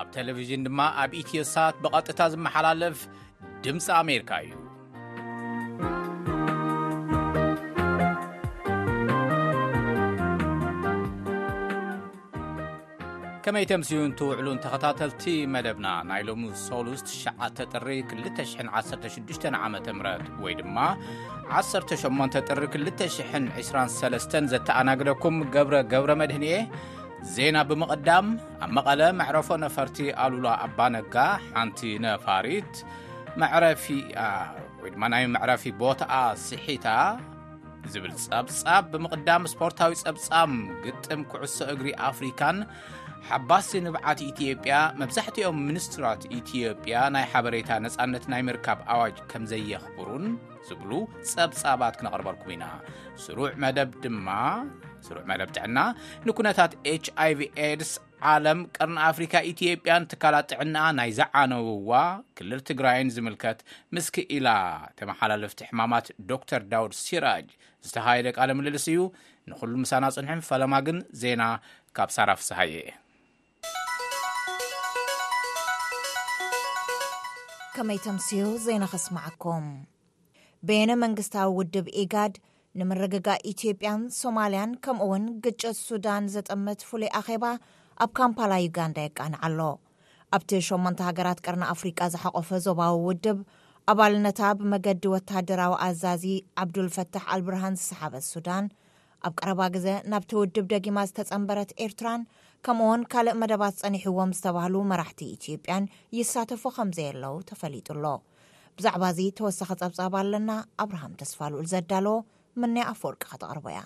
ኣብ ቴሌቭዥን ድማ ኣብ ኢትዮ ሳት ብቐጥታ ዝመሓላለፍ ድምፂ ኣሜሪካ እዩ ከመይ ተምስዩን ትውዕሉን ተኸታተልቲ መደብና ናይ ሎሚ ሰሉስ 9 ጥሪ 216 ዓ ም ወይ ድማ 18 ጥሪ 223 ዘተኣናግደኩም ገብረ ገብረ መድህን እየ ዜና ብምቕዳም ኣብ መቐለ መዕረፎ ነፈርቲ ኣሉላ ኣባነጋ ሓንቲ ነፋሪት መዕረፊኣ ወይ ድማ ናይ መዕረፊ ቦታኣ ስሒታ ዝብል ጸብጻብ ብምቕዳም ስፖርታዊ ጸብጻብ ግጥም ኩዕሶ እግሪ ኣፍሪካን ሓባሲ ንብዓት ኢትዮጵያ መብዛሕትኦም ሚኒስትራት ኢትዮጵያ ናይ ሓበሬታ ነፃነት ናይ ምርካብ ኣዋጅ ከም ዘየኽብሩን ዝብሉ ጸብጻባት ክነቕርበልኩም ኢና ስሩዕ መደብ ድማ ስሩዕ መደብ ጥዕና ንኩነታት ኤች ኣይቪ ኤድስ ዓለም ቀርኒ ኣፍሪካ ኢትዮጵያን ትካላት ጥዕና ናይ ዝዓነውዋ ክልል ትግራይን ዝምልከት ምስ ክኢላ ተመሓላለፍቲ ሕማማት ዶክተር ዳውድ ሲራጅ ዝተኻየደ ቃለ ምልልስ እዩ ንኩሉ ምሳና ፅንሕን ፈለማ ግን ዜና ካብ ሳራ ፍስሃየ ከመይ ተምስዩ ዜና ከስማዓኩም በየነ መንግስታዊ ውድብ ኢጋድ ንምርግጋእ ኢትዮጵያን ሶማልያን ከምኡ ውን ግጭት ሱዳን ዘጠመት ፍሉይ ኣኼባ ኣብ ካምፓላ ዩጋንዳ የቃንዓ ኣሎ ኣብቲ ሸሞንተ ሃገራት ቀርኒ ኣፍሪቃ ዝሓቆፈ ዞባዊ ውድብ ኣባልነታ ብመገዲ ወተሃደራዊ ኣዛዚ ዓብዱልፈታሕ ኣልብርሃን ዝሰሓበት ሱዳን ኣብ ቀረባ ግዘ ናብቲ ውድብ ደጊማ ዝተፀምበረት ኤርትራን ከምኡውን ካልእ መደባት ፀኒሕዎም ዝተባህሉ መራሕቲ ኢትዮጵያን ይሳተፉ ከምዘየለው ተፈሊጡ ኣሎ። ብዛዕባ እዚ ተወሳኺ ፀብፃብ ኣለና፣ ኣብርሃም ተስፋልኡል ዘዳለዎ ምንያ ኣፈወርቂ ከተቕርቦ እያ።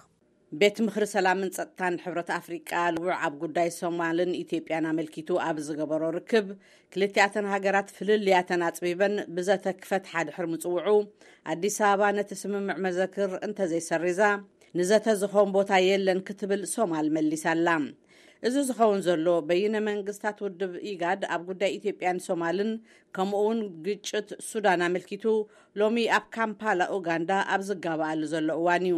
ቤት ምኽሪ ሰላምን ፀጥታን ሕብረት ኣፍሪቃ ልዑዕ ኣብ ጉዳይ ሶማልን ኢትዮጵያን ኣመልኪቱ ኣብ ዝገበሮ ርክብ ክልቲኣተን ሃገራት ፍልልያተን ኣጽቢበን ብዘተ ክፈትሓ ድሕሪ ምጽውዑ፣ ኣዲስ ኣበባ ነቲ ስምምዕ መዘክር እንተዘይሰሪዛ፣ ንዘተ ዝኸውን ቦታ የለን ክትብል ሶማል መሊሳ'ላ። እዚ ዝኸውን ዘሎ፣ በይነ መንግስታት ውድብ ኢጋድ ኣብ ጉዳይ ኢትዮጵያን ሶማልን ከምኡ'ውን ግጭት ሱዳን ኣመልኪቱ ሎሚ ኣብ ካምፓላ ኡጋንዳ ኣብ ዝጋባኣሉ ዘሎ እዋን'ዩ።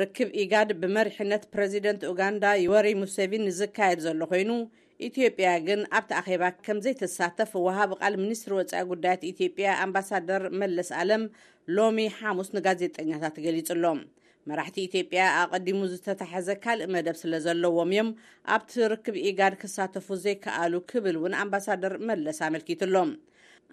ርክብ ኢጋድ ብመሪሕነት ፕረዚደንት ኡጋንዳ ዩወሪ ሙሴቪኒ ዝካየድ ዘሎ ኮይኑ፣ ኢትዮጵያ ግን ኣብቲ ኣኼባ ከምዘይትሳተፍ ወሃቢ ቃል ሚኒስትሪ ወፃኢ ጉዳያት ኢትዮጵያ ኣምባሳደር መለስ ኣለም ሎሚ ሓሙስ ንጋዜጠኛታት ገሊፁሎም። መራሕቲ ኢትዮጵያ ኣቐዲሙ ዝተታሕዘ ካልእ መደብ ስለ ዘለዎም እዮም ኣብቲ ርክብ ኢጋድ ክሳተፉ ዘይከኣሉ ክብል እውን ኣምባሳደር መለስ ኣመልኪቱሎም።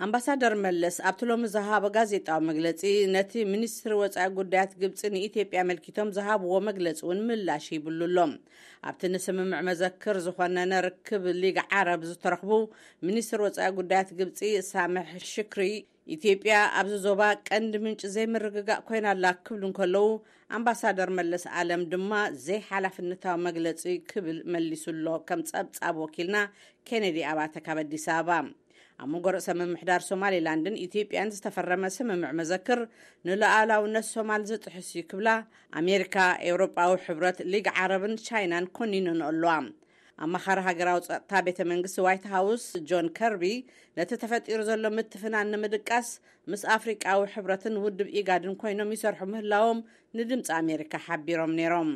ኣምባሳደር መለስ ኣብቲ ሎሚ ዝሃቦ ጋዜጣዊ መግለጺ ነቲ ሚኒስትሪ ወጻኢ ጉዳያት ግብጺ ንኢትዮጵያ ኣመልኪቶም ዝሃብዎ መግለጺ እውን ምላሽ ይብሉ ኣሎ። ኣብቲ ንስምምዕ መዘክር ዝኾነነ ርክብ ሊግ ዓረብ ዝተረኽቡ ሚኒስትር ወጻኢ ጉዳያት ግብጺ ሳምሕ ሽክሪ ኢትዮጵያ ኣብዚ ዞባ ቀንዲ ምንጪ ዘይምርግጋእ ኮይና ኣላ ክብሉ እንከለዉ ኣምባሳደር መለስ ኣለም ድማ ዘይሓላፍነታዊ መግለጺ ክብል መሊሱ ኣሎ ከም ጸብጻብ ወኪልና ኬነዲ ኣባተ ካብ ኣዲስ ኣበባ ኣብ መንጎ ርእሰ ምምሕዳር ሶማሊላንድን ኢትዮጵያን ዝተፈረመ ስምምዕ መዘክር ንሉኣላውነት ሶማል ዝጥሕስ እዩ ክብላ ኣሜሪካ፣ ኤውሮጳዊ ሕብረት፣ ሊግ ዓረብን ቻይናን ኮኒነንኦ ኣለዋ። ኣማኻሪ ሃገራዊ ጸጥታ ቤተ መንግስቲ ዋይት ሃውስ ጆን ከርቢ ነቲ ተፈጢሩ ዘሎ ምትፍናን ንምድቃስ ምስ ኣፍሪቃዊ ሕብረትን ውድብ ኢጋድን ኮይኖም ይሰርሑ ምህላዎም ንድምጺ ኣሜሪካ ሓቢሮም ነይሮም።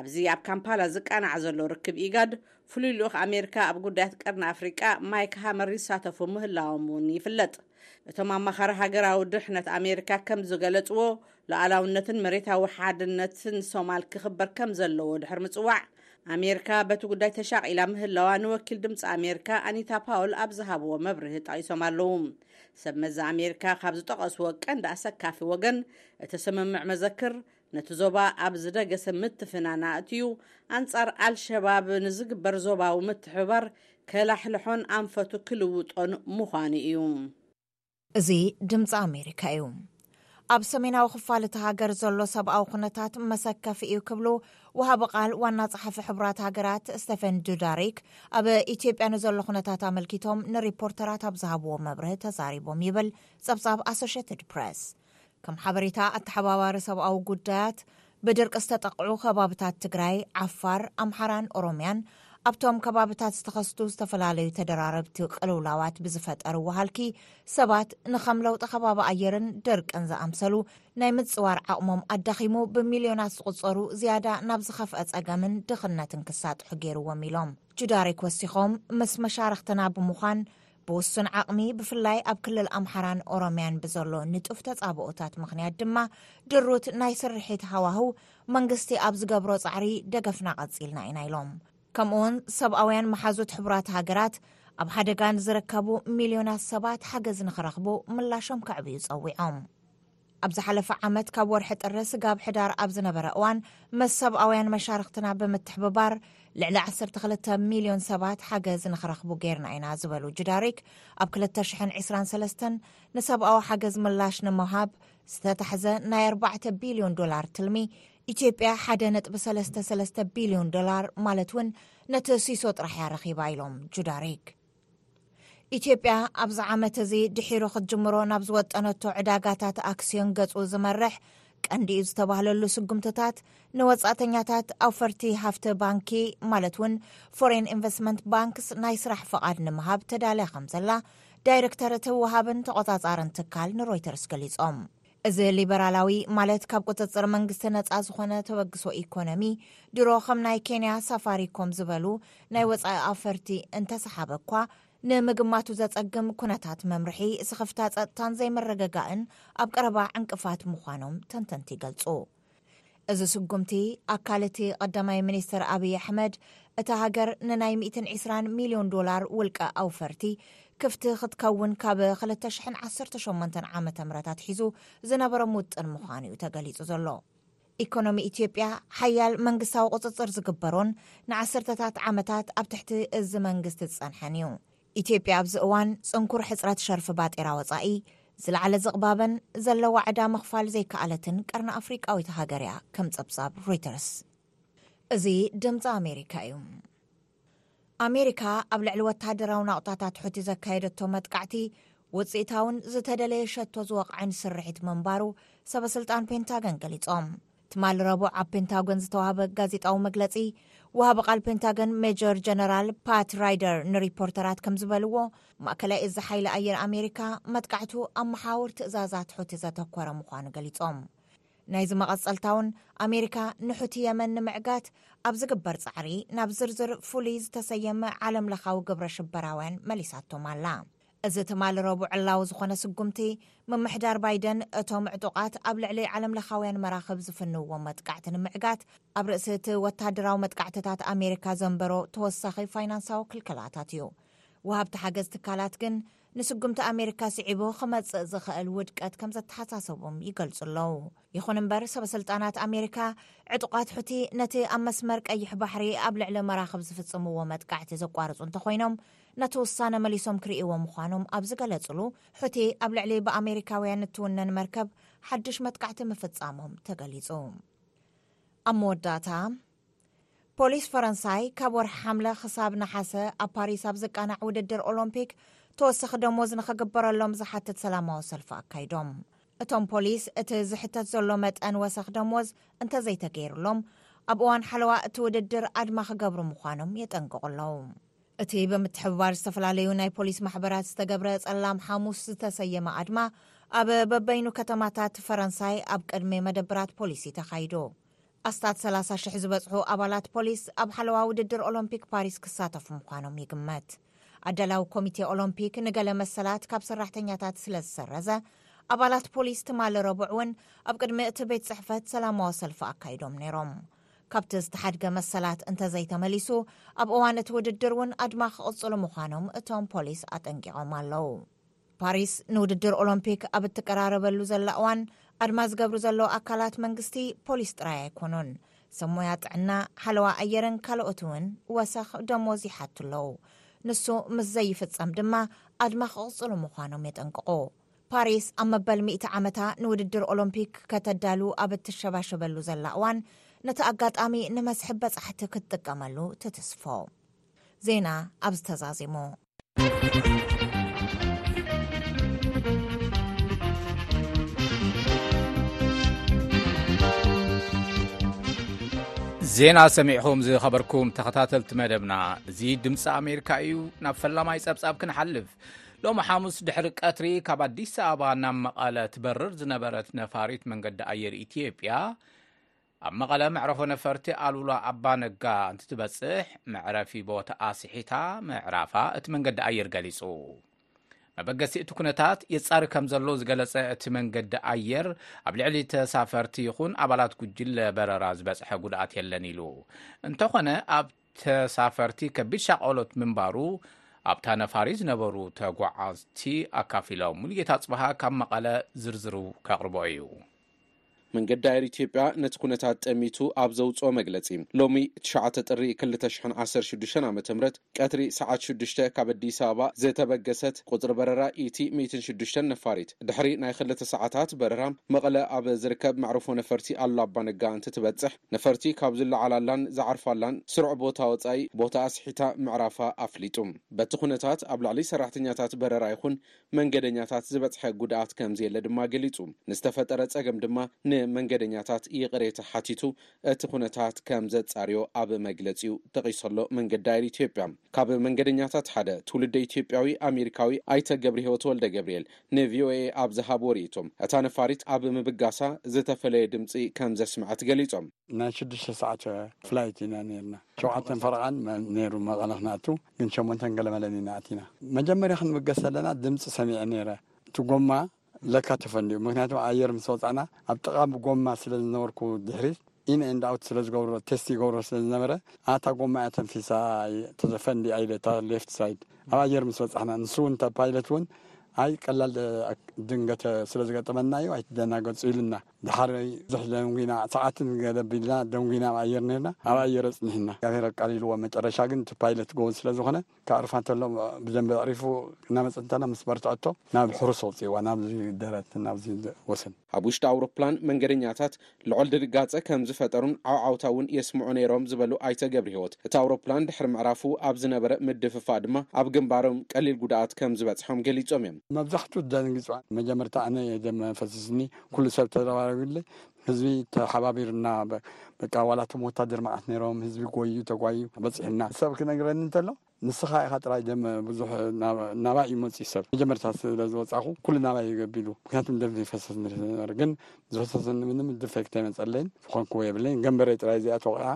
ኣብዚ ኣብ ካምፓላ ዝቃናዕ ዘሎ ርክብ ኢጋድ ፍሉይ ልኡኽ ኣሜሪካ ኣብ ጉዳያት ቀርኒ ኣፍሪቃ ማይክ ሃመር ይሳተፉ ምህላዎም እውን ይፍለጥ። እቶም ኣማኻሪ ሃገራዊ ድሕነት ኣሜሪካ ከም ዝገለጽዎ ሉዓላውነትን መሬታዊ ሓድነትን ሶማል ክኽበር ከም ዘለዎ ድሕሪ ምጽዋዕ ኣሜሪካ በቲ ጉዳይ ተሻቒላ ምህላዋ ንወኪል ድምፂ ኣሜሪካ ኣኒታ ፓውል ኣብ ዝሃብዎ መብርሂ ጠቒሶም ኣለዉ ሰብ መዚ ኣሜሪካ ካብ ዝጠቐስዎ ቀንዲ ኣሰካፊ ወገን እቲ ስምምዕ መዘክር ነቲ ዞባ ኣብ ዝደገሰ ምትፍናን ኣእትዩ ኣንጻር ኣልሸባብ ንዝግበር ዞባዊ ምትሕብባር ከላሕልሖን ኣንፈቱ ክልውጦን ምዃኑ እዩ። እዚ ድምጺ ኣሜሪካ እዩ። ኣብ ሰሜናዊ ክፋል እቲ ሃገር ዘሎ ሰብኣዊ ኩነታት መሰከፊ እዩ ክብሉ ወሃቢ ቃል ዋና ጸሓፊ ሕቡራት ሃገራት ስተፈን ዱዳሪክ ኣብ ኢትዮጵያ ንዘሎ ኩነታት ኣመልኪቶም ንሪፖርተራት ኣብ ዝሃብዎ መብርህ ተዛሪቦም ይብል ጸብጻብ ኣሶሽትድ ፕረስ። ከም ሓበሬታ ኣተሓባባሪ ሰብኣዊ ጉዳያት፣ ብድርቂ ዝተጠቕዑ ከባብታት ትግራይ፣ ዓፋር፣ ኣምሓራን ኦሮምያን ኣብቶም ከባብታት ዝተኸስቱ ዝተፈላለዩ ተደራረብቲ ቅልውላዋት ብዝፈጠሩ ወሃልኪ ሰባት ንከም ለውጢ ከባቢ ኣየርን ድርቅን ዝኣምሰሉ ናይ ምፅዋር ዓቕሞም ኣዳኺሙ ብሚልዮናት ዝቑፀሩ ዝያዳ ናብ ዝኸፍአ ፀገምን ድኽነትን ክሳጥሑ ገይርዎም ኢሎም ጁዳሪክ ወሲኾም ምስ መሻርኽትና ብምዃን ብውሱን ዓቕሚ ብፍላይ ኣብ ክልል ኣምሓራን ኦሮምያን ብዘሎ ንጡፍ ተጻብኦታት ምኽንያት ድማ ድሩት ናይ ስርሒት ሃዋህው መንግስቲ ኣብ ዝገብሮ ጻዕሪ ደገፍና ቀጺልና ኢና ኢሎም ከምኡውን ሰብኣውያን መሓዙት ሕቡራት ሃገራት ኣብ ሓደጋ ንዝርከቡ ሚልዮናት ሰባት ሓገዝ ንክረኽቡ ምላሾም ከዕብዩ ጸዊዖም ኣብ ዝሓለፈ ዓመት ካብ ወርሒ ጥሪ ስጋብ ሕዳር ኣብ ዝነበረ እዋን መስ ሰብኣውያን መሻርክትና ብምትሕብባር ልዕሊ 12 ሚልዮን ሰባት ሓገዝ ንክረኽቡ ገይርና ኢና ዝበሉ ጅዳሪክ ኣብ 223 ንሰብኣዊ ሓገዝ ምላሽ ንምሃብ ዝተታሕዘ ናይ 4 ቢልዮን ዶላር ትልሚ ኢትዮጵያ 1.33 ቢልዮን ዶላር ማለት እውን ነቲ ሲሶ ጥራሕ እያ ረኺባ ኢሎም ጁዳሪክ ኢትዮጵያ ኣብዚ ዓመት እዚ ድሒሩ ክትጅምሮ ናብ ዝወጠነቶ ዕዳጋታት ኣክስዮን ገጹ ዝመርሕ ቀንዲ እዩ ዝተባህለሉ ስጉምትታት ንወጻእተኛታት ኣውፈርቲ ሃፍቲ ባንኪ ማለት እውን ፎሬን ኢንቨስትመንት ባንክስ ናይ ስራሕ ፍቓድ ንምሃብ ተዳልያ ከም ዘላ ዳይረክተር እቲ ወሃብን ተቖጻጻርን ትካል ንሮይተርስ ገሊጾም። እዚ ሊበራላዊ ማለት ካብ ቁጽጽር መንግስቲ ነጻ ዝኾነ ተበግሶ ኢኮኖሚ ድሮ ከም ናይ ኬንያ ሳፋሪኮም ዝበሉ ናይ ወጻኢ ኣውፈርቲ እንተሰሓበ እኳ ንምግማቱ ዘጸግም ኩነታት መምርሒ ስኽፍታ ጸጥታን ዘይምርግጋእን ኣብ ቀረባ ዕንቅፋት ምዃኖም ተንተንቲ ይገልጹ። እዚ ስጉምቲ ኣካል እቲ ቐዳማይ ሚኒስትር ኣብይ ኣሕመድ እታ ሃገር ንናይ ሚእትን ዒስራን ሚልዮን ዶላር ውልቀ ኣውፈርቲ ክፍቲ ክትከውን ካብ ክልተ ሽሕን ዓሰርተ ሸሞንተን ዓመተ ምህረት ኣትሒዙ ዝነበሮም ውጥን ምዃኑ እዩ ተገሊፁ ዘሎ። ኢኮኖሚ ኢትዮጵያ ሓያል መንግስታዊ ቁፅፅር ዝግበሮን ንዓሰርተታት ዓመታት ኣብ ትሕቲ እዚ መንግስቲ ዝፀንሐን እዩ። ኢትዮጵያ ኣብዚ እዋን ጽንኩር ሕጽረት ሸርፊ ባጤራ ወጻኢ፣ ዝለዓለ ዝቕባበን ዘለዋ ዕዳ ምኽፋል ዘይከኣለትን ቀርኒ ኣፍሪቃዊት ሃገር እያ ከም ጸብጻብ ሮይተርስ። እዚ ድምጺ ኣሜሪካ እዩ። ኣሜሪካ ኣብ ልዕሊ ወተሃደራዊ ናቑጣታት ሑቲ ዘካየደቶ መጥቃዕቲ ውጽኢታውን ዝተደለየ ሸቶ ዝወቕዐን ስርሒት ምንባሩ ሰበስልጣን ፔንታገን ገሊጾም። ትማሊ ረቡዕ ኣብ ፔንታጎን ዝተዋህበ ጋዜጣዊ መግለጺ፣ ወሃቢ ቓል ፔንታገን ሜጀር ጀነራል ፓት ራይደር ንሪፖርተራት ከም ዝበልዎ፣ ማእከላይ እዚ ሓይሊ ኣየር ኣሜሪካ መጥቃዕቱ ኣብ መሓውር ትእዛዛት ሑቲ ዘተኮረ ምዃኑ ገሊጾም። ናይዚ መቐጸልታ'ውን ኣሜሪካ ንሑቲ የመን ንምዕጋት ኣብ ዝግበር ጻዕሪ ናብ ዝርዝር ፍሉይ ዝተሰየመ ዓለምለኻዊ ግብረ ሽበራውያን መሊሳቶም ኣላ። እዚ ትማል ረቡዕ ዕላዊ ዝኾነ ስጉምቲ፣ ምምሕዳር ባይደን እቶም ዕጡቓት ኣብ ልዕሊ ዓለምለኻውያን መራኽብ ዝፍንውዎ መጥቃዕቲ ንምዕጋት ኣብ ርእሲ እቲ ወተሃደራዊ መጥቃዕትታት ኣሜሪካ ዘንበሮ ተወሳኺ ፋይናንሳዊ ክልከላታት እዩ። ወሃብቲ ሓገዝ ትካላት ግን ንስጉምቲ ኣሜሪካ ስዒቡ ክመጽእ ዝኽእል ውድቀት ከም ዘተሓሳሰቦም ይገልጹ ኣለዉ። ይኹን እምበር ሰበስልጣናት ኣሜሪካ ዕጡቓት ሑቲ ነቲ ኣብ መስመር ቀይሕ ባሕሪ ኣብ ልዕሊ መራኽብ ዝፍጽምዎ መጥቃዕቲ ዘቋርጹ እንተኾይኖም ነቲ ውሳነ መሊሶም ክርእይዎ ምዃኖም ኣብ ዝገለጽሉ፣ ሑቲ ኣብ ልዕሊ ብኣሜሪካውያን እትውነን መርከብ ሓድሽ መጥቃዕቲ ምፍጻሞም ተገሊጹ። ኣብ መወዳእታ፣ ፖሊስ ፈረንሳይ ካብ ወርሒ ሓምለ ክሳብ ነሓሰ ኣብ ፓሪስ ኣብ ዝቃናዕ ውድድር ኦሎምፒክ ተወሳኺ ደሞዝ ንኽግበረሎም ዝሓትት ሰላማዊ ሰልፊ ኣካይዶም። እቶም ፖሊስ እቲ ዝሕተት ዘሎ መጠን ወሰኽ ደሞዝ እንተዘይተገይሩሎም ኣብ እዋን ሓለዋ እቲ ውድድር ኣድማ ክገብሩ ምዃኖም የጠንቅቑ ኣለዉ። እቲ ብምትሕብባር ዝተፈላለዩ ናይ ፖሊስ ማሕበራት ዝተገብረ ጸላም ሓሙስ ዝተሰየመ ኣድማ ኣብ በበይኑ ከተማታት ፈረንሳይ ኣብ ቅድሚ መደብራት ፖሊስ እዩ ተኻይዱ። ኣስታት 30 ሽሕ ዝበጽሑ ኣባላት ፖሊስ ኣብ ሓለዋ ውድድር ኦሎምፒክ ፓሪስ ክሳተፉ ምዃኖም ይግመት። ኣዳላዊ ኮሚቴ ኦሎምፒክ ንገለ መሰላት ካብ ሰራሕተኛታት ስለ ዝሰረዘ ኣባላት ፖሊስ ትማሊ ረቡዕ እውን ኣብ ቅድሚ እቲ ቤት ጽሕፈት ሰላማዊ ሰልፊ ኣካይዶም ነይሮም። ካብቲ ዝተሓድገ መሰላት እንተዘይተመሊሱ ኣብ እዋን እቲ ውድድር እውን ኣድማ ክቕፅሉ ምዃኖም እቶም ፖሊስ ኣጠንቂቖም ኣለው። ፓሪስ ንውድድር ኦሎምፒክ ኣብ እትቀራረበሉ ዘላ እዋን ኣድማ ዝገብሩ ዘለዉ ኣካላት መንግስቲ ፖሊስ ጥራይ ኣይኮኑን። ሰብ ሞያ ጥዕና፣ ሓለዋ ኣየርን ካልኦት እውን ወሰኽ ደሞዝ ይሓቱ ኣለው። ንሱ ምስ ዘይፍፀም ድማ ኣድማ ክቕፅሉ ምዃኖም የጠንቅቑ። ፓሪስ ኣብ መበል ሚእቲ ዓመታ ንውድድር ኦሎምፒክ ከተዳሉ ኣብ እትሸባሸበሉ ዘላ እዋን፣ ነቲ ኣጋጣሚ ንመስሕብ በጻሕቲ ክትጥቀመሉ ትትስፎ። ዜና ኣብዚ ተዛዚሙ። ዜና ሰሚዕኹም ዝኸበርኩም ተኸታተልቲ መደብና እዚ ድምፂ ኣሜሪካ እዩ ናብ ፈላማይ ፀብፃብ ክንሓልፍ ሎሚ ሓሙስ ድሕሪ ቀትሪ ካብ ኣዲስ ኣበባ ናብ መቐለ ትበርር ዝነበረት ነፋሪት መንገዲ ኣየር ኢትዮጵያ ኣብ መቐለ መዕረፎ ነፈርቲ ኣሉላ ኣባ ነጋ እንትትበጽሕ መዕረፊ ቦታኣ ስሒታ ምዕራፋ እቲ መንገዲ ኣየር ገሊጹ መበገሲ እቲ ኩነታት የጻሪ ከም ዘሎ ዝገለጸ እቲ መንገዲ ኣየር ኣብ ልዕሊ ተሳፈርቲ ይኹን ኣባላት ጉጅለ በረራ ዝበጽሐ ጉድኣት የለን ኢሉ እንተኾነ ኣብ ተሳፈርቲ ከቢድ ሻቐሎት ምንባሩ ኣብታ ነፋሪ ዝነበሩ ተጓዓዝቲ ኣካፊሎም። ሙሉጌታ ጽበሃ ካብ መቐለ ዝርዝሩ ከቕርቦ እዩ። መንገዲ ኣየር ኢትዮጵያ ነቲ ኩነታት ጠሚቱ ኣብ ዘውፅኦ መግለፂ ሎሚ ትሽዓተ ጥሪ ክልተ ሽሕን ዓሰርተ ሽዱሽተን ዓመተ ምህረት ቀትሪ ሰዓት ሽዱሽተ ካብ ኣዲስ ኣበባ ዝተበገሰት ቁፅሪ በረራ ኢቲ ሚእትን ሽዱሽተን ነፋሪት ድሕሪ ናይ ክልተ ሰዓታት በረራ መቐለ ኣብ ዝርከብ መዕርፎ ነፈርቲ ኣሉላ ኣባነጋ እንትትበፅሕ ነፈርቲ ካብ ዝለዓላላን ዝዓርፋላን ስሩዕ ቦታ ወጻኢ ቦታ ኣስሒታ ምዕራፋ ኣፍሊጡ። በቲ ኩነታት ኣብ ልዕሊ ሰራሕተኛታት በረራ ይኹን መንገደኛታት ዝበጽሐ ጉድኣት ከምዘየለ ድማ ገሊጹ። ንዝተፈጠረ ጸገም ድማ ንመንገደኛታት ይቕሬታ ሓቲቱ እቲ ኩነታት ከምዘጻርዮ ኣብ መግለጺኡ ጠቒሱ'ሎ መንገዲ ኣየር ኢትዮጵያ። ካብ መንገደኛታት ሓደ ትውልደ ኢትዮጵያዊ ኣሜሪካዊ ኣይተ ገብርሂወት ወልደገብርኤል ንቪኦኤ ኣብ ዝሃብዎ ርእይቶ፣ እታ ነፋሪት ኣብ ምብጋሳ ዝተፈለየ ድምጺ ከም ዘስምዐት ገሊጾም። ናይ ሽዱሽተ ሰዓት ፍላይት ኢና ኔርና። ሸውዓተን ፈረቓን ኔሩ መቐለ ክንኣቱ፣ ግን ሸሞንተን ገለመለን ኢና ኣቲና። መጀመርያ ክንብገስ ከለና ድምጺ ሰሚዐ ኔረ፣ እቲ ጎማ ለካ ተፈንዲኡ፣ ምኽንያቱ ኣየር ምስ ወጻእና ኣብ ጥቓ ጎማ ስለ ዝነበርኩ ድሕሪት፣ ኢን ኤንድ ኣውት ስለ ዝገብሮ ቴስት ይገብሮ ስለ ዝነበረ ኣታ ጎማ እያ ተንፊሳ ተዘፈ እንዲኣ ኢለ እታ ሌፍት ሳይድ ኣብ ኣየር ምስ በጻሕና ንሱ እውን እታ ፓይለት እውን ኣይ ቀላል ድንገተ ስለ ዝገጠመና እዩ ኣይትደናገጹ ኢሉና ድሓር ብዙሕ ደንጒና ሰዓትን ገለ ቢልና ደንጒና ኣብ ኣየር ነርና ኣብ ኣየር ኣጽኒሕና እግዚኣብሔር ኣቃሊልዎ መጨረሻ ግን እቲ ፓይለት ጎበዝ ስለ ዝኾነ ክዕርፋ እንተሎ ብደንቢ ኣዕሪፉ እናመጸት እንተላ ምስ በርትዐቶ ናብ ሕሩስ ኣውጺእዋ ናብዚ ደረት ናብዚ ወሰን። ኣብ ውሽጢ ኣውሮፕላን መንገደኛታት ልዑል ድንጋጸ ከምዝፈጠሩን ዓውዓውታ እውን የስምዑ ነይሮም ዝበሉ ኣይተ ገብርሂወት እቲ ኣውሮፕላን ድሕሪ ምዕራፉ ኣብ ዝነበረ ምድፍፋእ ድማ ኣብ ግንባሮም ቀሊል ጉድኣት ከምዝበጽሖም ገሊጾም እዮም። መብዛሕትኡ ደንጊጹ መጀመርታ ኣነ እየ ደም ፈሲስኒ ኩሉ ሰብ ተረባሪቡለይ ህዝቢ ተሓባቢርና በቃ ዋላ እቶም ወታደር መዓት ነይሮም ህዝቢ ጎዩ ተጓዩ በፂሕና ሰብ ክነግረኒ እንተሎ ንስኻ ኢኻ ጥራይ ደም ብዙሕ ናባይ እዩ መፅኡ ሰብ መጀመርታ ስለ ዝወፃኹ ኩሉ ናባይ እዩ ገቢሉ ምክንያቱም ደም ዘይፈሰስ ነበር ግን ዝፈሰሰኒ ምንም ድፌክት ኣይመፀለይን ዝኾንክዎ የብለይን ገንበረይ ጥራይ እዚኣ ተወቂዓ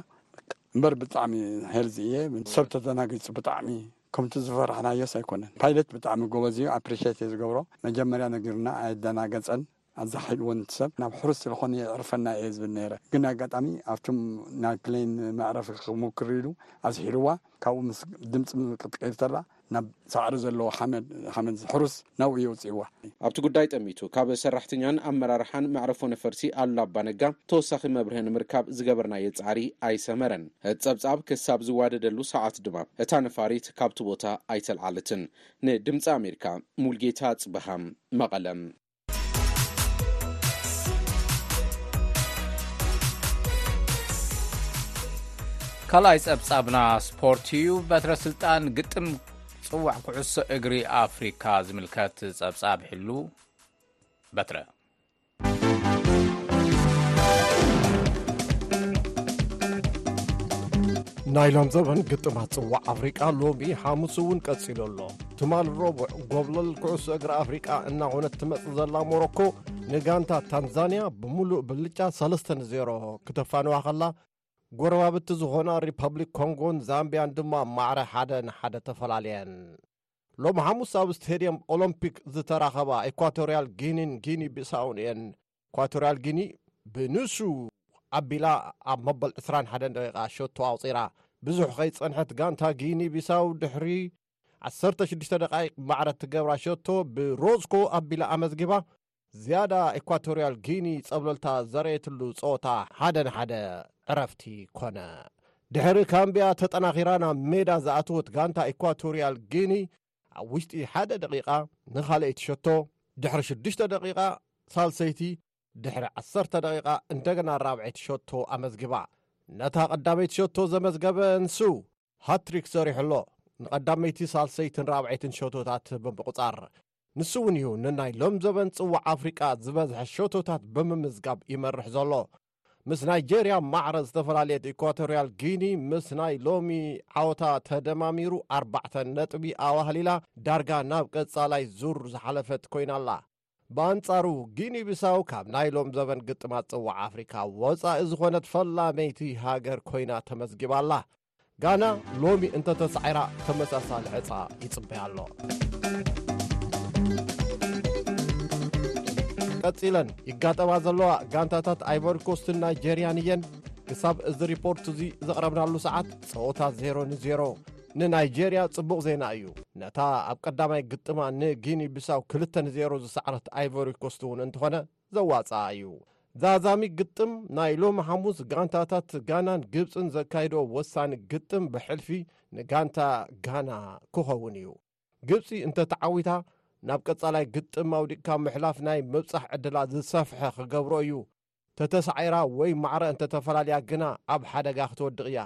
እምበር ብጣዕሚ ሄልዚ እየ ሰብ ተዘናጊፁ ብጣዕሚ ከምቲ ዝፈራሕናዮስ ኣይኮነን ፓይለት ብጣዕሚ ጎበዝ እዩ ኣፕሪሽት እየ ዝገብሮ መጀመርያ ነጊርና ኣየደናገፀን ኣዚ ሓይሊ ወን እቲ ሰብ ናብ ሕሩስ ስለኾነ የዕርፈና እየ ዝብል ነይረ ግን ኣጋጣሚ ኣብቶም ናብ ፕሌን መዕረፊ ክሙክር ኢሉ ኣዝሒልዋ ካብኡ ምስ ድምጺ ክትቀይር ተላ ናብ ሳዕሪ ዘለዎ ሓመድ ሓመድ ሕሩስ ናብኡ የውጽእዋ። ኣብቲ ጉዳይ ጠሚቱ ካብ ሰራሕተኛን ኣመራርሓን መዕረፎ ነፈርቲ ኣሉላ ኣባነጋ ተወሳኺ መብርሀ ንምርካብ ዝገበርናዮ ጻዕሪ ኣይሰመረን። እቲ ጸብጻብ ክሳብ ዝዋደደሉ ሰዓት ድማ እታ ነፋሪት ካብቲ ቦታ ኣይተልዓለትን። ንድምጺ ኣሜሪካ ሙልጌታ ኣጽብሃም መቐለ። ካልኣይ ጸብጻብና ስፖርት እዩ በትረ ስልጣን ግጥም ጽዋዕ ኩዕሶ እግሪ ኣፍሪካ ዝምልከት ጸብጻብ ሕሉ በትረ ናይሎም ዘበን ግጥማት ጽዋዕ ኣፍሪቃ ሎሚ ሓሙስ እውን ቀጺሉ ኣሎ ትማል ረቡዕ ጎብለል ኩዕሶ እግሪ ኣፍሪቃ እናኾነት ትመጽእ ዘላ ሞሮኮ ንጋንታ ታንዛንያ ብምሉእ ብልጫ 3 ን0 ክተፋንዋ ከላ ጎረባብቲ ዝኾና ሪፐብሊክ ኮንጎን ዛምቢያን ድማ ማዕረ ሓደ ንሓደ ተፈላለየን ሎሚ ሓሙስ ኣብ ስቴድየም ኦሎምፒክ ዝተራኸባ ኢኳቶርያል ጊኒን ጊኒ ቢሳውን እየን ኢኳቶርያል ጊኒ ብንሱ ኣቢላ ኣብ መበል 21 ደቂቃ ሸቶ ኣውፂራ ብዙሕ ከይፀንሐት ጋንታ ጊኒ ቢሳው ድሕሪ ዓሰርተ ሽዱሽተ ደቓይቕ ማዕረ እትገብራ ሸቶ ብሮዝኮ ኣቢላ ኣመዝጊባ፣ ዝያዳ ኤኳቶርያል ጊኒ ጸብለልታ ዘርኣየትሉ ጸወታ ሓደ ንሓደ ዕረፍቲ ኰነ። ድሕሪ ካምብያ ተጠናኺራ ናብ ሜዳ ዝኣተወት ጋንታ ኤኳቶርያል ጊኒ፣ ኣብ ውሽጢ ሓደ ደቒቓ ንኻልኣይቲ ሸቶ፣ ድሕሪ ሽዱሽተ ደቒቓ ሳልሰይቲ፣ ድሕሪ ዓሰርተ ደቒቓ እንደገና ራብዐይቲ ሸቶ ኣመዝጊባ። ነታ ቀዳመይቲ ሸቶ ዘመዝገበ እንሱ፣ ሃትሪክ ሰሪሑ ኣሎ፣ ንቐዳመይቲ፣ ሳልሰይትን ራብዐይትን ሸቶታት ብምቑጻር። ንሱ እውን እዩ ንናይ ሎምዘበን ጽዋዕ ኣፍሪቃ ዝበዝሐ ሸቶታት ብምምዝጋብ ይመርሕ ዘሎ። ምስ ናይጀርያ ማዕረ ዝተፈላለየት ኢኳቶርያል ጊኒ ምስ ናይ ሎሚ ዓወታ ተደማሚሩ ኣርባዕተ ነጥቢ ኣዋህሊላ ዳርጋ ናብ ቀጻላይ ዙር ዝሓለፈት ኮይና ኣላ። ብኣንጻሩ ጊኒ ቢሳው ካብ ናይ ሎም ዘበን ግጥማት ጽዋዕ ኣፍሪካ ወጻኢ ዝኾነት ፈላመይቲ ሃገር ኮይና ተመዝጊባ ኣላ። ጋና ሎሚ እንተተሳዒራ ተመሳሳሊ ዕፃ ይጽበያ ኣሎ። ቀጺለን ይጋጠማ ዘለዋ ጋንታታት ኣይቨርኮስትን ናይጀርያን እየን ክሳብ እዚ ሪፖርት እዚ ዘቕረብናሉ ሰዓት ጸወታ 0 ን0 ንናይጀርያ ጽቡቕ ዜና እዩ። ነታ ኣብ ቀዳማይ ግጥማ ንጊኒ ቢሳው ክልተ ንዜሮ ዝሰዓረት ኣይቮሪኮስት እውን እንተኾነ ዘዋጽኣ እዩ። ዛዛሚ ግጥም ናይ ሎሚ ሓሙስ ጋንታታት ጋናን ግብፅን ዘካይድኦ ወሳኒ ግጥም ብሕልፊ ንጋንታ ጋና ክኸውን እዩ። ግብፂ እንተተዓዊታ ናብ ቀጻላይ ግጥም ኣውዲቕካ ምሕላፍ ናይ ምብጻሕ ዕድላ ዝሰፍሐ ክገብሮ እዩ። ተተሳዒራ ወይ ማዕረ እንተተፈላለያ ግና ኣብ ሓደጋ ክትወድቕ እያ።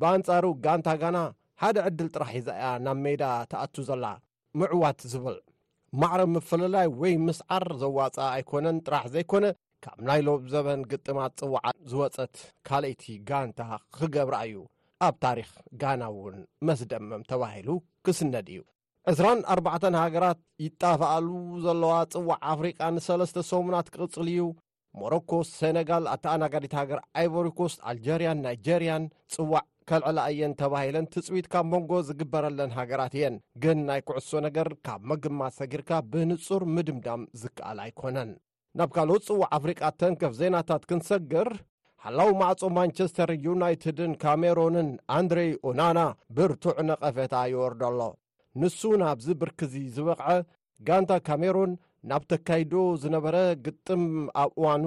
ብኣንጻሩ ጋንታ ጋና ሓደ ዕድል ጥራሕ ሒዛ እያ ናብ ሜዳ ትኣቱ ዘላ፣ ምዕዋት ዝብል ማዕረ ምፍልላይ ወይ ምስዓር ዘዋጽኣ ኣይኮነን ጥራሕ ዘይኮነ ካብ ናይ ሎብ ዘበን ግጥማት ጽውዓ ዝወጸት ካልኣይቲ ጋንታ ክገብራ እዩ፣ ኣብ ታሪኽ ጋና እውን መስደመም ተባሂሉ ክስነድ እዩ። ዕስራን ኣርባዕተን ሃገራት ይጣፍኣሉ ዘለዋ ጽዋዕ ኣፍሪቃ ንሰለስተ ሰሙናት ክቕጽል እዩ፣ ሞሮኮ፣ ሰነጋል፣ ኣተኣናጋዲት ሃገር ኣይቮሪኮስት፣ ኣልጀርያን ናይጀርያን ጽዋዕ ከልዕላ እየን ተባሂለን ትፅቢት ካብ መንጎ ዝግበረለን ሃገራት እየን። ግን ናይ ኩዕሶ ነገር ካብ ምግማት ሰጊርካ ብንጹር ምድምዳም ዝከኣል ኣይኮነን። ናብ ካልኦት ጽዋዕ ኣፍሪቃ ተንከፍ ዜናታት ክንሰግር ሓላው ማዕጾ ማንቸስተር ዩናይትድን ካሜሮንን ኣንድሬ ኦናና ብርቱዕ ነቐፌታ ይወርዶ ኣሎ ንሱ ናብዚ ብርኪዚ ዝበቕዐ ጋንታ ካሜሮን ናብ ተካይዶ ዝነበረ ግጥም ኣብ እዋኑ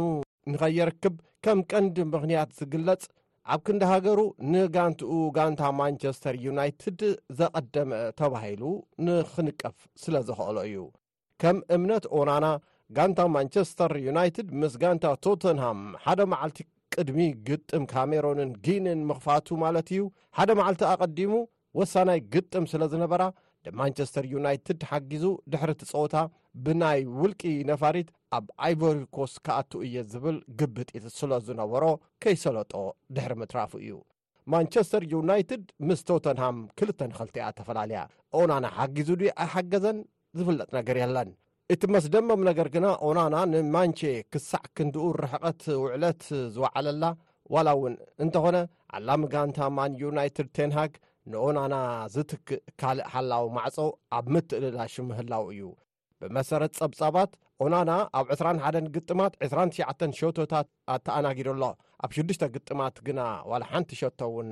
ንኸየርክብ ከም ቀንዲ ምኽንያት ዝግለጽ ኣብ ክንዲ ሃገሩ ንጋንትኡ ጋንታ ማንቸስተር ዩናይትድ ዘቐደመ ተባሂሉ ንኽንቀፍ ስለ ዝኸእሎ እዩ ከም እምነት ኦናና ጋንታ ማንቸስተር ዩናይትድ ምስ ጋንታ ቶተንሃም ሓደ መዓልቲ ቅድሚ ግጥም ካሜሮንን ጊንን ምኽፋቱ ማለት እዩ ሓደ መዓልቲ ኣቐዲሙ ወሳናይ ግጥም ስለ ዝነበራ ንማንቸስተር ዩናይትድ ሓጊዙ ድሕሪ እቲ ጸወታ ብናይ ውልቂ ነፋሪት ኣብ ኣይቨሪ ኮስ ክኣቱ እየ ዝብል ግብጢት ስለ ዝነበሮ ከይሰለጦ ድሕሪ ምትራፉ እዩ ማንቸስተር ዩናይትድ ምስ ቶተንሃም ክልተ ንኸልተ እያ ተፈላለያ ኦናና ሓጊዙ ድዩ ኣይሓገዘን ዝፍለጥ ነገር የለን እቲ መስደመም ነገር ግና ኦናና ንማንቸ ክሳዕ ክንድኡ ርሕቐት ውዕለት ዝወዓለላ ዋላ እውን እንተኾነ ዓላሚ ጋንታ ማን ዩናይትድ ቴንሃግ ንኦናና ዝትክእ ካልእ ሓላዊ ማዕጾ ኣብ ምትእልላሽ ምህላው እዩ ብመሰረት ጸብጻባት፣ ኦናና ኣብ ዕስራን ሓደን ግጥማት ዕስራን ትሽዓተን ሸቶታት ኣተኣናጊዱ ኣሎ። ኣብ ሽዱሽተ ግጥማት ግና ዋላ ሓንቲ ሸቶ እውን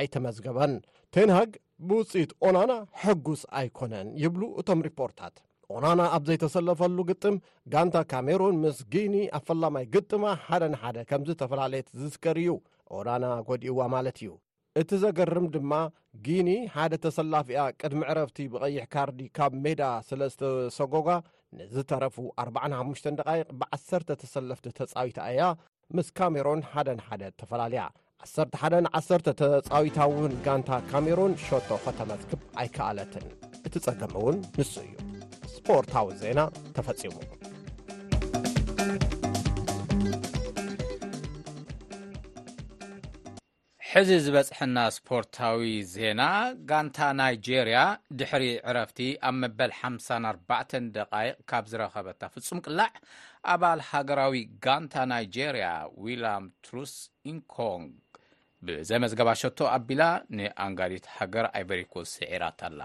ኣይተመዝገበን። ቴን ሃግ ብውጽኢት ኦናና ሕጉስ ኣይኮነን ይብሉ እቶም ሪፖርታት። ኦናና ኣብ ዘይተሰለፈሉ ግጥም ጋንታ ካሜሩን ምስ ጊኒ ኣብ ፈላማይ ግጥማ ሓደ ንሓደ ከም ዝተፈላለየት ዝዝከር እዩ። ኦናና ጎዲእዋ ማለት እዩ። እቲ ዘገርም ድማ ጊኒ ሓደ ተሰላፊኣ ቅድሚ ዕረፍቲ ብቐይሕ ካርዲ ካብ ሜዳ ስለ ዝተሰጎጋ ንዝተረፉ 45 ደቓይቕ ብዓሰርተ ተሰለፍቲ ተጻዊታ እያ ምስ ካሜሮን ሓደ ንሓደ ተፈላለያ ዓሰርተ ሓደ ንዓሰርተ ተጻዊታ እውን ጋንታ ካሜሮን ሸቶ ከተመዝግብ ኣይከኣለትን እቲ ጸገም እውን ንሱ እዩ ስፖርታዊ ዜና ተፈጺሙ ሕዚ ዝበጽሐና ስፖርታዊ ዜና ጋንታ ናይጀርያ ድሕሪ ዕረፍቲ ኣብ መበል ሓምሳን ኣርባዕተን ደቓይቕ ካብ ዝረኸበታ ፍጹም ቅላዕ ኣባል ሃገራዊ ጋንታ ናይጀርያ ዊላም ትሩስ ኢንኮንግ ብዘመዝገባ ሸቶ ኣቢላ ንኣንጋዲት ሃገር ኣይቨሪኮስ ስዒራት ኣላ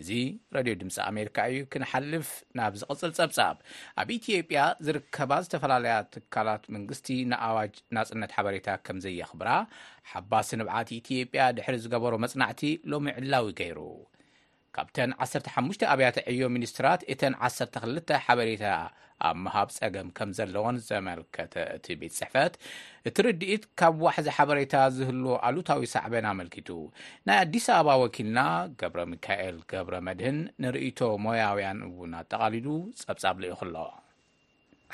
እዚ ረድዮ ድምፂ ኣሜሪካ እዩ ክንሓልፍ ናብ ዝቕፅል ፀብፃብ ኣብ ኢትዮጵያ ዝርከባ ዝተፈላለያ ትካላት መንግስቲ ንኣዋጅ ናጽነት ሓበሬታ ከም ዘየኽብራ ሓባሲ ንብዓት ኢትዮጵያ ድሕሪ ዝገበሮ መጽናዕቲ ሎሚ ዕላዊ ገይሩ። ካብተን 15 ኣብያተ ዕዮ ሚኒስትራት እተን 12 ሓበሬታ ኣብ ምሃብ ጸገም ከም ዘለዎን ዘመልከተ እቲ ቤት ጽሕፈት እቲ ርድኢት ካብ ዋሕዚ ሓበሬታ ዝህሉ ኣሉታዊ ሳዕበን ኣመልኪቱ ናይ ኣዲስ ኣበባ ወኪልና ገብረ ሚካኤል ገብረ መድህን ንርእይቶ ሞያውያን እውን ኣጠቓሊሉ ጸብጻብ ልኢኹ ኣሎ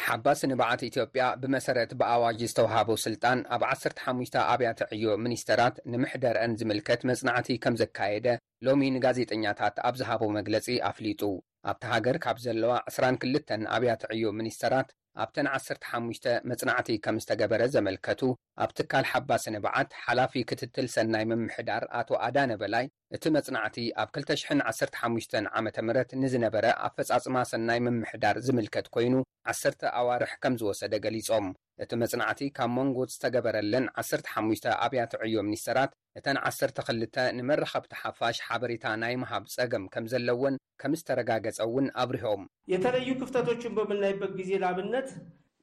ሓባሲ ንብዓት ኢትዮጵያ ብመሰረት ብኣዋጅ ዝተውሃቦ ስልጣን ኣብ ዓሰርተ ሓሙሽተ ኣብያተ ዕዮ ሚኒስተራት ንምሕደርኣን ዝምልከት መጽናዕቲ ከም ዘካየደ ሎሚ ንጋዜጠኛታት ኣብ ዝሃቦ መግለጺ ኣፍሊጡ። ኣብታ ሃገር ካብ ዘለዋ ዕስራን ክልተን ኣብያተ ዕዮ ሚኒስተራት ኣብተን ዓሰርተ ሓሙሽተ መጽናዕቲ ከም ዝተገበረ ዘመልከቱ ኣብ ትካል ሓባሲ ንብዓት ሓላፊ ክትትል ሰናይ ምምሕዳር ኣቶ ኣዳነ በላይ እቲ መጽናዕቲ ኣብ ክልተ ሽሕን ዓሰርተ ሓሙሽተን ዓመተ ምህረት ንዝነበረ ኣፈጻጽማ ሰናይ ምምሕዳር ዝምልከት ኮይኑ ዓሰርተ ኣዋርሕ ከምዝወሰደ ገሊጾም። እቲ መጽናዕቲ ካብ ሞንጎ ዝተገበረለን ዓሰርተ ሓሙሽተ ኣብያተ ዕዮ ሚኒስተራት እተን ዓሰርተ ክልተ ንመራኸብቲ ሓፋሽ ሓበሬታ ናይ ምሃብ ጸገም ከምዘለወን፣ ከምዝተረጋገጸ'ውን ኣብሪሆም። የተለዩ ክፍተቶችን በምናይበት ጊዜ ለኣብነት።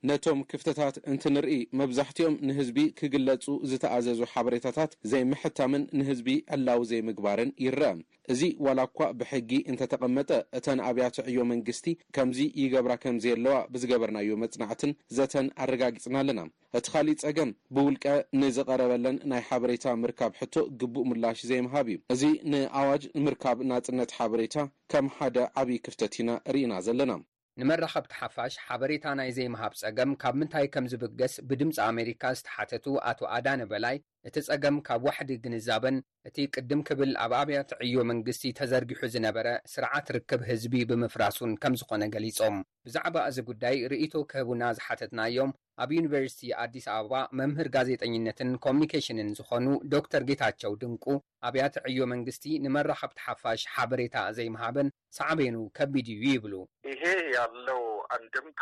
ነቶም ክፍተታት እንትንርኢ መብዛሕቲኦም ንህዝቢ ክግለጹ ዝተኣዘዙ ሓበሬታታት ዘይምሕታምን ንህዝቢ ዕላዊ ዘይምግባርን ይረኣ። እዚ ዋላኳ ብሕጊ እንተተቐመጠ እተን ኣብያተ ዕዮ መንግስቲ ከምዚ ይገብራ ከምዘየለዋ ብዝገበርናዮ መጽናዕትን ዘተን ኣረጋጊጽና ኣለና። እቲ ካሊእ ፀገም ብውልቀ ንዝቐረበለን ናይ ሓበሬታ ምርካብ ሕቶ ግቡእ ምላሽ ዘይምሃብ እዩ። እዚ ንኣዋጅ ምርካብ ናፅነት ሓበሬታ ከም ሓደ ዓብዪ ክፍተት ኢና ሪኢና ዘለና። ንመራኸብቲ ሓፋሽ ሓበሬታ ናይ ዘይምሃብ ፀገም ካብ ምንታይ ከም ዝብገስ ብድምፂ ኣሜሪካ ዝተሓተቱ ኣቶ ኣዳነ በላይ እቲ ፀገም ካብ ዋሕዲ ግንዛበን እቲ ቅድም ክብል ኣብ ኣብያተ ዕዮ መንግስቲ ተዘርጊሑ ዝነበረ ስርዓት ርክብ ህዝቢ ብምፍራሱን ከምዝኾነ ገሊፆም። ብዛዕባ እዚ ጉዳይ ርእይቶ ክህቡና ዝሓተትናዮም ኣብ ዩኒቨርሲቲ ኣዲስ ኣበባ መምህር ጋዜጠኝነትን ኮሙኒኬሽንን ዝኾኑ ዶክተር ጌታቸው ድንቁ ኣብያተ ዕዮ መንግስቲ ንመራኸብቲ ሓፋሽ ሓበሬታ ዘይምሃበን ሳዕቤኑ ከቢድ እዩ ይብሉ። ይሄ ያለው አንድምታ።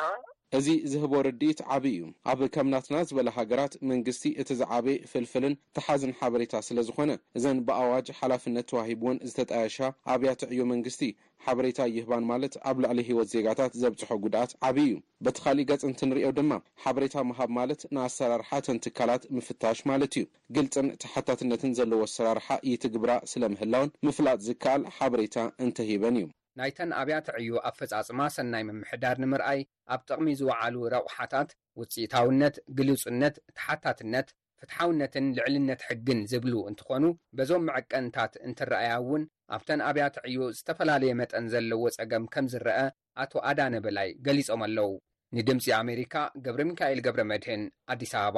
እዚ ዝህቦ ርድኢት ዓቢ እዩ። ኣብ ከም ናትና ዝበላ ሃገራት መንግስቲ እቲ ዝዓበየ ፍልፍልን ተሓዝን ሓበሬታ ስለ ዝኾነ፣ እዘን ብኣዋጅ ሓላፍነት ተዋሂብወን ዝተጣየሻ ኣብያተ ዕዮ መንግስቲ፣ ሓበሬታ ኣይህባን ማለት ኣብ ልዕሊ ህይወት ዜጋታት ዘብጽሖ ጉድኣት ዓቢ እዩ። በቲ ካልእ ገጽ እንትንርእዮ ድማ፣ ሓበሬታ ምሃብ ማለት ንኣሰራርሓ እተን ትካላት ምፍታሽ ማለት እዩ። ግልፅን ተሓታትነትን ዘለዎ ኣሰራርሓ ይትግብራ ስለምህላወን ምፍላጥ ዝከኣል ሓበሬታ እንተሂበን እዩ። ናይተን ኣብያተ ዕዩ ኣፈፃፅማ ሰናይ ምምሕዳር ንምርኣይ ኣብ ጥቕሚ ዝወዓሉ ረቑሓታት ውፅኢታውነት፣ ግሉፅነት፣ ተሓታትነት፣ ፍትሓውነትን ልዕልነት ሕግን ዝብሉ እንትኾኑ በዞም መዐቀንታት እንትረኣያ እውን ኣብተን ኣብያተ ዕዩ ዝተፈላለየ መጠን ዘለዎ ፀገም ከምዝረኣ ኣቶ ኣዳነ በላይ ገሊፆም ኣለው። ንድምፂ ኣሜሪካ ገብረሚካኤል ገብረመድህን ኣዲስ ኣበባ።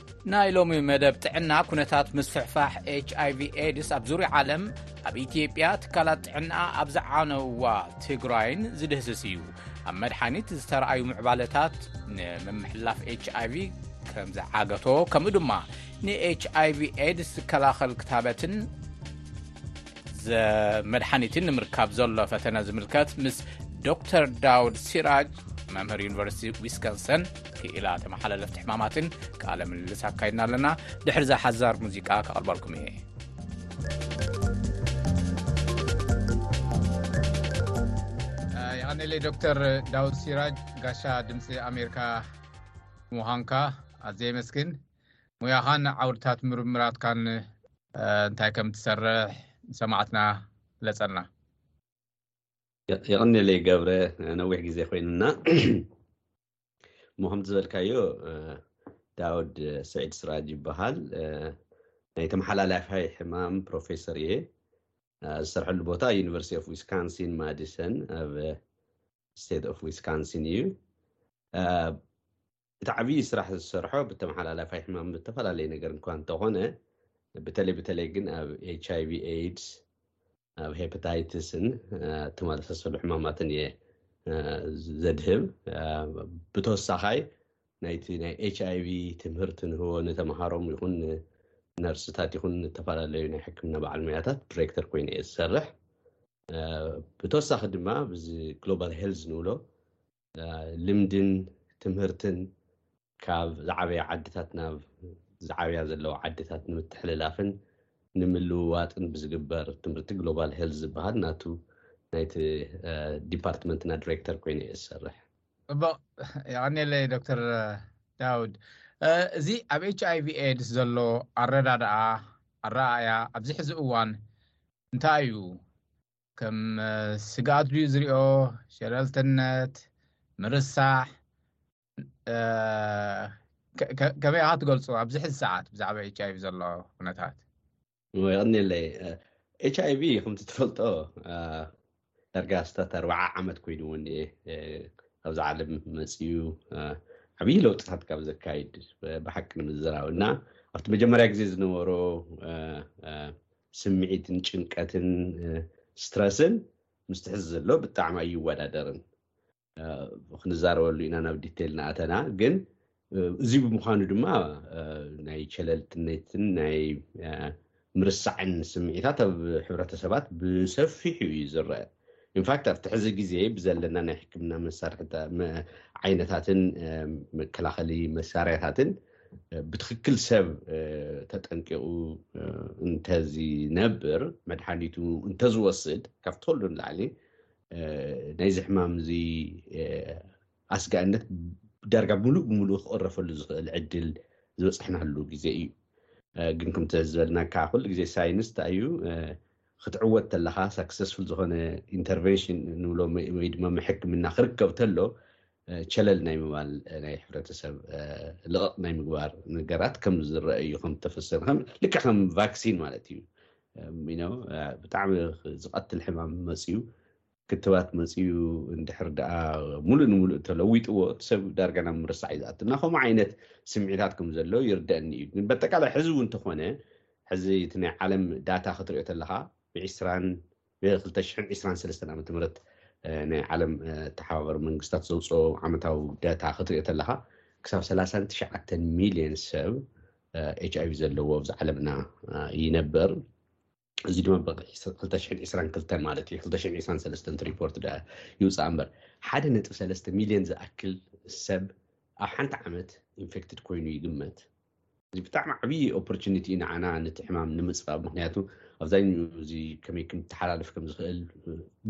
ናይ ሎሚ መደብ ጥዕና ኩነታት ምስፍሕፋሕ ኤችኣይv ኤድስ ኣብ ዙርያ ዓለም ኣብ ኢትዮጵያ ትካላት ጥዕና ኣብ ዝዓነዋ ትግራይን ዝድህስስ እዩ ኣብ መድሓኒት ዝተረኣዩ ምዕባለታት ንምምሕላፍ ኤች ኣይቪ ከም ዝዓገቶ ከምኡ ድማ ንኤች ኣይቪ ኤድስ ዝከላኸል ክታበትን መድሓኒትን ንምርካብ ዘሎ ፈተነ ዝምልከት ምስ ዶክተር ዳውድ ሲራጅ መምህር ዩኒቨርሲቲ ዊስኮንሰን ክኢላ ተመሓላለፍቲ ሕማማትን ቃለ ምልልስ ኣካይድና ኣለና ድሕሪ ዛ ሓዛር ሙዚቃ ከቕርበልኩም እየ ይሃነለ ዶክተር ዳውድ ሲራጅ ጋሻ ድምፂ ኣሜሪካ ምዃንካ ኣዘየመስግን ሙያኻን ዓውድታት ምርምራትካን እንታይ ከም ትሰርሕ ንሰማዕትና ግለጸልና። የቐኔለይ ገብረ ነዊሕ ግዜ ኮይኑና እሞ ከምቲ ዝበልካዮ ዳውድ ስዒድ ስራጅ ይበሃል ናይ ተመሓላላፋይ ሕማም ፕሮፌሰር እየ ዝሰርሐሉ ቦታ ዩኒቨርሲቲ ኦፍ ዊስካንሲን ማዲሰን ኣብ ስቴት ኦፍ ዊስካንሲን እዩ እቲ ዓብዪ ስራሕ ዝሰርሖ ብተመሓላላፋይ ሕማም ብተፈላለየ ነገር እንኳ እንተኾነ ብተለይ ብተለይ ግን ኣብ ኤች ኣይቪ ኤድስ ኣብ ሄፓታይትስን ተመሳሰሉ ሕማማትን እየ ዘድህብ ብተወሳኻይ ናይቲ ናይ ኤች ኣይቪ ትምህርቲ ንህቦ ንተምሃሮም ይኹን ነርስታት ይኹን ዝተፈላለዩ ናይ ሕክምና በዓል ሙያታት ዲሬክተር ኮይኑ እየ ዝሰርሕ ብተወሳኺ ድማ ብዚ ግሎባል ሄልዝ ንብሎ ልምድን ትምህርትን ካብ ዝዓበያ ዓድታት ናብ ዝዓብያ ዘለዋ ዓድታት ንምትሕልላፍን ንምልውዋጥን ብዝግበር ትምህርቲ ግሎባል ሄልዝ ዝበሃል ናቱ ናይቲ ዲፓርትመንትና ዲሬክተር ኮይኑ እየ ዝሰርሕ ፅቡቅ የቀኒለይ ዶክተር ዳውድ እዚ ኣብ ኤች ኣይቪ ኤድስ ዘሎ ኣረዳድኣ ኣረኣእያ ኣብዚ ሕዚ እዋን እንታይ እዩ ከም ስግኣት ድዩ ዝሪኦ ሸለልትነት ምርሳሕ ከመይ ኢኻ ትገልፁ ኣብዚ ሕዚ ሰዓት ብዛዕባ ኤች ኣይቪ ዘሎ ኩነታት ይቕኒለይ ኤች ኣይቪ ከምቲ ትፈልጦ ዳርጋ ስታት ኣርባዓ ዓመት ኮይኑ እውን ካብዚ ዓለም መፅዩ ዓብዪ ለውጥታት ካብ ዘካይድ ብሓቂ ንምዝራብ እና ኣብቲ መጀመርያ ግዜ ዝነበሮ ስምዒትን ጭንቀትን ስትረስን ምስቲ ሕዚ ዘሎ ብጣዕሚ ኣይወዳደርን። ክንዛረበሉ ኢና ናብ ዲቴል ንኣተና ግን እዚ ብምዃኑ ድማ ናይ ቸለልትነትን ናይ ምርሳዕን ስምዒታት ኣብ ሕብረተሰባት ብሰፊሑ እዩ ዝረአ ኢንፋክት ኣብቲ ሕዚ ግዜ ብዘለና ናይ ሕክምና መሳርሒ ዓይነታትን መከላኸሊ መሳርያታትን ብትክክል ሰብ ተጠንቂቑ እንተዝነብር መድሓኒቱ እንተዝወስድ ካብ ተሉ ንላዕሊ ናይዚ ሕማም እዚ ኣስጋእነት ዳርጋ ሙሉእ ብምሉእ ክቕረፈሉ ዝኽእል ዕድል ዝበፅሕናሉ ግዜ እዩ ግን ከምተዝበልና ከዓ ኩሉ ግዜ ሳይንስ እንታይ እዩ ክትዕወት ተለኻ ሳክሰስፉል ዝኾነ ኢንተርቨንሽን ንብሎ ወይ ድማ ሕክምና ክርከብ ተሎ ቸለል ናይ ምባል ናይ ሕብረተሰብ ልቕቕ ናይ ምግባር ነገራት ከም ዝረአ እዩ ከም ተፈሰነ ልክዕ ከም ቫክሲን ማለት እዩ ብጣዕሚ ዝቐትል ሕማም መፅዩ ክትባት መፅኡ እንድሕር ደኣ ሙሉእ ንሙሉእ ተለዊጥዎ እቲ ሰብ ዳርጋ ናብ ምርሳዕ እዩ ዝኣቱ እና ከምኡ ዓይነት ስምዒታት ከም ዘሎ ይርደእኒ እዩ ግን በጠቃላይ ሕዚ እውን እንተኾነ ሕዚ እቲ ናይ ዓለም ዳታ ክትሪኦ ተለኻ ብዒስራን ብክልተ ሽሕን ዒስራን ሰለስተን ዓመተ ምህረት ናይ ዓለም ተሓባበሪ መንግስታት ዘውፅኦ ዓመታዊ ዳታ ክትሪኦ ተለኻ ክሳብ ሰላሳን ትሽዓተን ሚልዮን ሰብ ኤች ኣይቪ ዘለዎ ኣብዚ ዓለምና ይነበር እዚ ድማ ብ 222 ማለት እዩ 223 እቲ ሪፖርት ዳ ይውፃእ እምበር ሓደ ነጥቢ ሰለስተ ሚሊዮን ዝኣክል ሰብ ኣብ ሓንቲ ዓመት ኢንፌክትድ ኮይኑ ይግመት እዚ ብጣዕሚ ዓብዪ ኦፖርቹኒቲ እዩ ንዓና ነቲ ሕማም ንምፅባብ ምክንያቱ ኣብዛኛኡ እዚ ከመይ ክምተሓላልፍ ከም ዝኽእል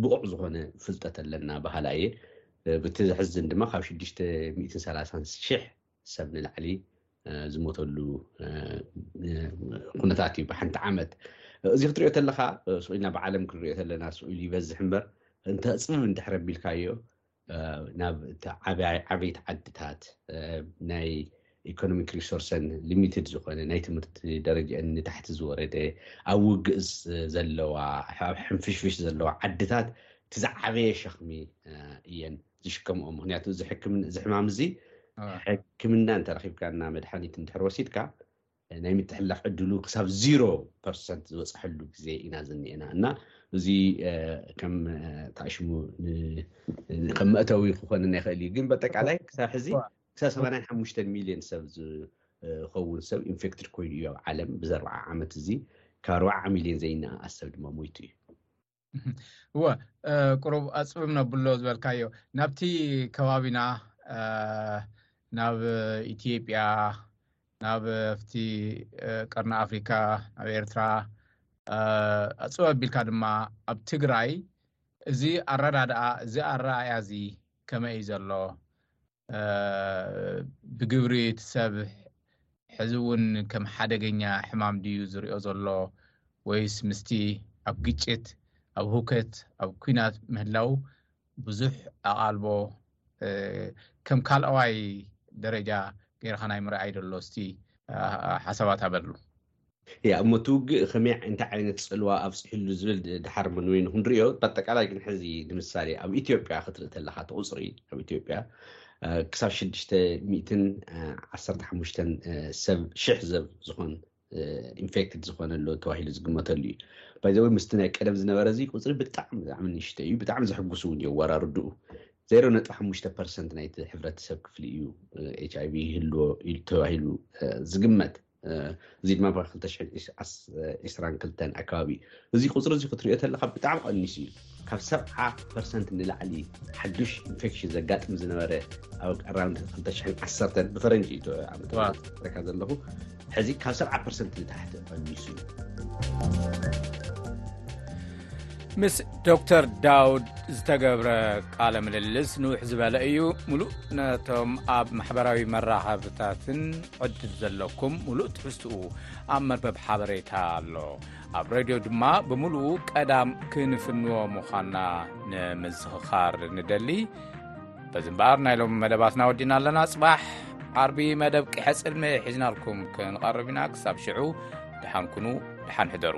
ብቑዕ ዝኾነ ፍልጠት ኣለና ባህላ እየ ብቲ ዘሕዝን ድማ ካብ 630 ሽሕ ሰብ ንላዕሊ ዝሞተሉ ኩነታት እዩ ብሓንቲ ዓመት እዚ ክትሪኦ ተለካ ስኢልና ብዓለም ክንሪኦ ተለና ስኢሉ ይበዝሕ እምበር እንተፅብብ እንድሕረ ቢልካዮ ናብ ዓበይቲ ዓድታት ናይ ኢኮኖሚክ ሪሶርሰን ሊሚትድ ዝኮነ ናይ ትምህርቲ ደረጃአን ንታሕቲ ዝወረደ ኣብ ውግእ ዘለዋ ኣብ ሕንፍሽፍሽ ዘለዋ ዓድታት እቲ ዝዓበየ ሸክሚ እየን ዝሽከምኦ ምክንያቱ እዚ ሕማም እዚ ሕክምና እንተረኪብካ እና መድሓኒት እንድሕር ወሲድካ ናይ ምትሕላፍ ዕድሉ ክሳብ ዚሮ ፐርሰንት ዝበፅሐሉ ግዜ ኢና ዝኒኤና እና እዚ ከም ታሽሙ ከም መእተዊ ክኾን ይኽእል እዩ ግን በጠቃላይ ክሳብ ሕዚ ክሳብ ሰማንያ ሓሙሽተ ሚሊዮን ሰብ ዝኸውን ሰብ ኢንፌክትድ ኮይኑ እዩ ኣብ ዓለም ብዘርባዓ ዓመት እዚ ካብ ኣርባዓ ሚሊዮን ዘይነኣኣስ ሰብ ድማ ሞይቱ እዩ እወ ቅሩብ ኣፅብብ ነብሎ ዝበልካዮ ናብቲ ከባቢና ናብ ኢትዮጵያ ናብ ኣብቲ ቀርኒ ኣፍሪካ ናብ ኤርትራ ኣፅብ ኣቢልካ ድማ ኣብ ትግራይ እዚ ኣረዳድኣ እዚ ኣረኣያ እዚ ከመይ እዩ ዘሎ ብግብሪ እቲ ሰብ ሕዚ እውን ከም ሓደገኛ ሕማም ድዩ ዝሪኦ ዘሎ ወይስ ምስቲ ኣብ ግጭት ኣብ ህውከት ኣብ ኩናት ምህላው ብዙሕ ኣቓልቦ ከም ካልኣዋይ ደረጃ ገይርካ ናይ ምርኣይ ደሎ እስቲ ሓሳባት ሃበሉ። እያ እሞ እቲ ውግእ ከመይ እንታይ ዓይነት ጽልዋ ኣብጽሕሉ ዝብል ድሓር ምንውይኑ ክንሪኦ ብኣጠቃላይ ግን ሕዚ ንምሳሌ ኣብ ኢትዮጵያ ክትርኢ ተለካ እቲ ቁፅሪ ኣብ ኢትዮጵያ ክሳብ ሽዱሽተ ሚእትን ዓሰርተ ሓሙሽተን ሰብ ሽሕ ዘብ ዝኾን ኢንፌክትድ ዝኾነ ኣሎ ተባሂሉ ዝግመተሉ እዩ ባይዘወይ ምስቲ ናይ ቀደም ዝነበረ እዚ ቁፅሪ ብጣዕሚ ብጣዕሚ ንሽተ እዩ ብጣዕሚ ዘሕጉስ እውን እዩ ወራርድኡ ዜሮ ነጥቢ ሓሙሽተ ፐርሰንት ናይቲ ሕብረተሰብ ክፍሊ እዩ ኤች ኣይቪ ይህልዎ ተባሂሉ ዝግመት እዚ ድማ ብ 222 ኣከባቢ እዩ እዚ ቁፅሪ እዚ ክትሪኦ ተለካ ብጣዕሚ ቀኒሱ እዩ ካብ ሰብዓ ፐርሰንት ንላዕሊ ሓዱሽ ኢንፌክሽን ዘጋጥም ዝነበረ ኣብ ኣራውንድ 210 ብፈረንጂ እዩ ዓመትረካ ዘለኹ ሕዚ ካብ ሰብዓ ፐርሰንት ንታሕቲ ቀኒሱ እዩ ምስ ዶክተር ዳውድ ዝተገብረ ቃለ ምልልስ ንውሕ ዝበለ እዩ ሙሉእ ነቶም ኣብ ማሕበራዊ መራኸብታትን ዕድል ዘለኩም ምሉእ ትሕዝትኡ ኣብ መርበብ ሓበሬታ ኣሎ ኣብ ሬድዮ ድማ ብምሉኡ ቀዳም ክንፍንዎ ምዃንና ንምዝኽኻር ንደሊ በዚ እምበኣር ናይ ሎም መደባትና ወዲና ኣለና ጽባሕ ዓርቢ መደብ ቅሐ ጽልሚ ሒዝናልኩም ክንቐርብ ኢና ክሳብ ሽዑ ድሓን ኩኑ ድሓን ሕደሩ